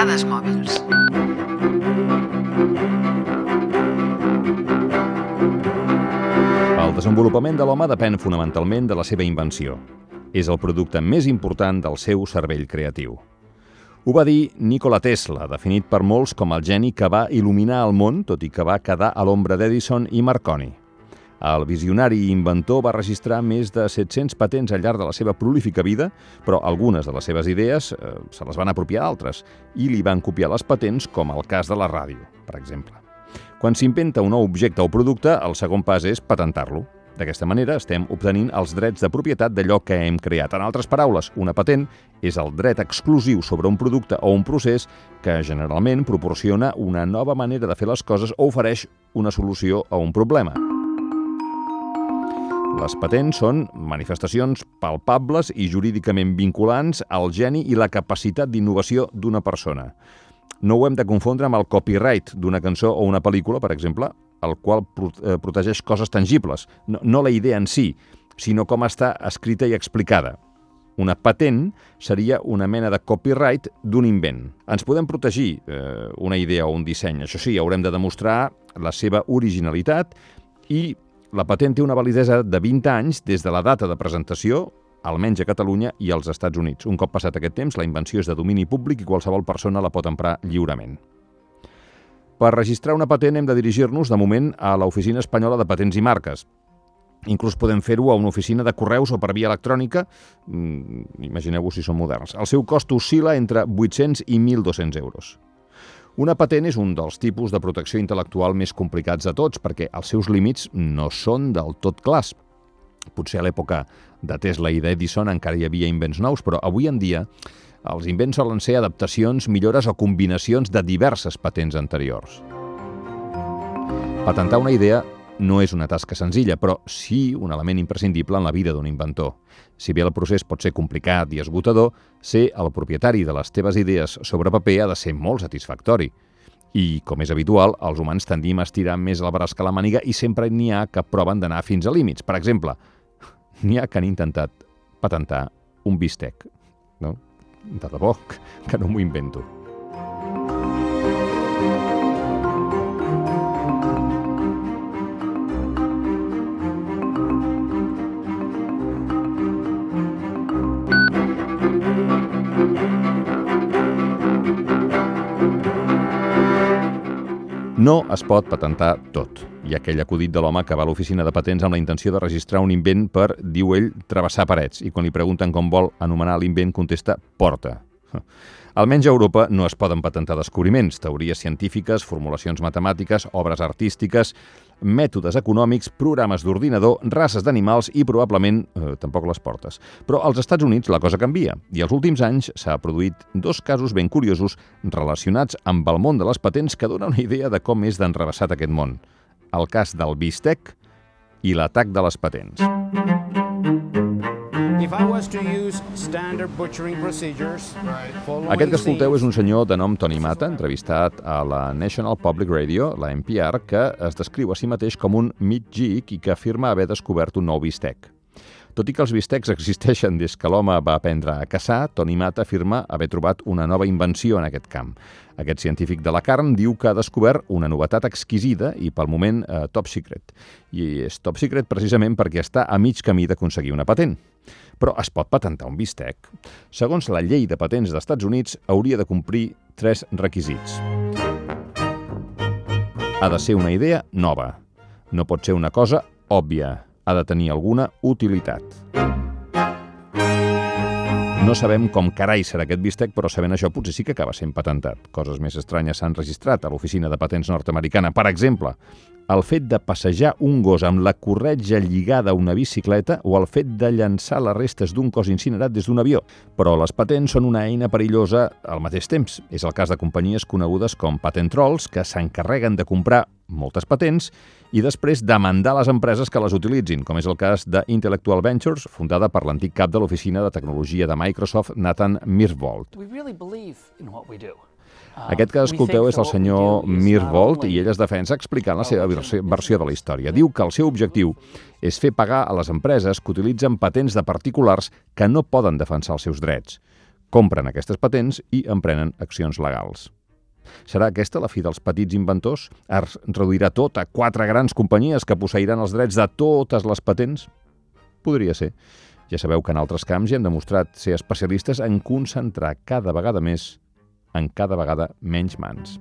Dades mòbils. El desenvolupament de l'home depèn fonamentalment de la seva invenció. És el producte més important del seu cervell creatiu. Ho va dir Nikola Tesla, definit per molts com el geni que va il·luminar el món, tot i que va quedar a l'ombra d'Edison i Marconi. El visionari i inventor va registrar més de 700 patents al llarg de la seva prolífica vida, però algunes de les seves idees eh, se les van apropiar altres i li van copiar les patents, com el cas de la ràdio, per exemple. Quan s'inventa un nou objecte o producte, el segon pas és patentar-lo. D'aquesta manera estem obtenint els drets de propietat d'allò que hem creat. En altres paraules, una patent és el dret exclusiu sobre un producte o un procés que generalment proporciona una nova manera de fer les coses o ofereix una solució a un problema. Les patents són manifestacions palpables i jurídicament vinculants al geni i la capacitat d'innovació d'una persona. No ho hem de confondre amb el copyright d'una cançó o una pel·lícula, per exemple, el qual eh, protegeix coses tangibles, no, no la idea en si, sinó com està escrita i explicada. Una patent seria una mena de copyright d'un invent. Ens podem protegir eh, una idea o un disseny. Això sí, haurem de demostrar la seva originalitat i la patent té una validesa de 20 anys des de la data de presentació almenys a Catalunya i als Estats Units. Un cop passat aquest temps, la invenció és de domini públic i qualsevol persona la pot emprar lliurement. Per registrar una patent hem de dirigir-nos, de moment, a l'Oficina Espanyola de Patents i Marques. Inclús podem fer-ho a una oficina de correus o per via electrònica. Mm, Imagineu-vos si són moderns. El seu cost oscil·la entre 800 i 1.200 euros. Una patent és un dels tipus de protecció intel·lectual més complicats de tots perquè els seus límits no són del tot clars. Potser a l'època de Tesla i d'Edison encara hi havia invents nous, però avui en dia els invents solen ser adaptacions, millores o combinacions de diverses patents anteriors. Patentar una idea no és una tasca senzilla, però sí un element imprescindible en la vida d'un inventor. Si bé el procés pot ser complicat i esgotador, ser el propietari de les teves idees sobre paper ha de ser molt satisfactori. I, com és habitual, els humans tendim a estirar més el braç que la màniga i sempre n'hi ha que proven d'anar fins a límits. Per exemple, n'hi ha que han intentat patentar un bistec. No? De debò, que no m'ho invento. No es pot patentar tot. Hi ha aquell acudit de l'home que va a l'oficina de patents amb la intenció de registrar un invent per, diu ell, travessar parets, i quan li pregunten com vol anomenar l'invent contesta porta. Almenys a Europa no es poden patentar descobriments, teories científiques, formulacions matemàtiques, obres artístiques, mètodes econòmics, programes d'ordinador, races d'animals i probablement eh, tampoc les portes. Però als Estats Units la cosa canvia i als últims anys s'ha produït dos casos ben curiosos relacionats amb el món de les patents que donen una idea de com és d'enrevessat aquest món. El cas del bistec i l'atac de les patents. If I Aquest que escolteu és un senyor de nom Tony Mata, entrevistat a la National Public Radio, la NPR, que es descriu a si mateix com un meat geek i que afirma haver descobert un nou bistec. Tot i que els bistecs existeixen des que l'home va aprendre a caçar, Tony Mata afirma haver trobat una nova invenció en aquest camp. Aquest científic de la carn diu que ha descobert una novetat exquisida i pel moment eh, top secret. I és top secret precisament perquè està a mig camí d'aconseguir una patent. Però es pot patentar un bistec? Segons la llei de patents dels Estats Units, hauria de complir tres requisits. Ha de ser una idea nova. No pot ser una cosa òbvia. Ha de tenir alguna utilitat. No sabem com carai serà aquest bistec, però sabent això potser sí que acaba sent patentat. Coses més estranyes s'han registrat a l'oficina de patents nord-americana. Per exemple, el fet de passejar un gos amb la corretja lligada a una bicicleta o el fet de llançar les restes d'un cos incinerat des d'un avió. Però les patents són una eina perillosa al mateix temps. És el cas de companyies conegudes com patent trolls que s'encarreguen de comprar moltes patents i després demandar les empreses que les utilitzin, com és el cas d'Intellectual Ventures, fundada per l'antic cap de l'oficina de tecnologia de Microsoft, Nathan Mirvold. We really believe in what we do. Aquest que escolteu és el senyor Mirvold i ell es defensa explicant la seva versió, versió de la història. Diu que el seu objectiu és fer pagar a les empreses que utilitzen patents de particulars que no poden defensar els seus drets. compren aquestes patents i emprenen accions legals. Serà aquesta la fi dels petits inventors? Es reduirà tot a quatre grans companyies que posseiran els drets de totes les patents? Podria ser. Ja sabeu que en altres camps ja hem demostrat ser especialistes en concentrar cada vegada més en cada vegada menys mans.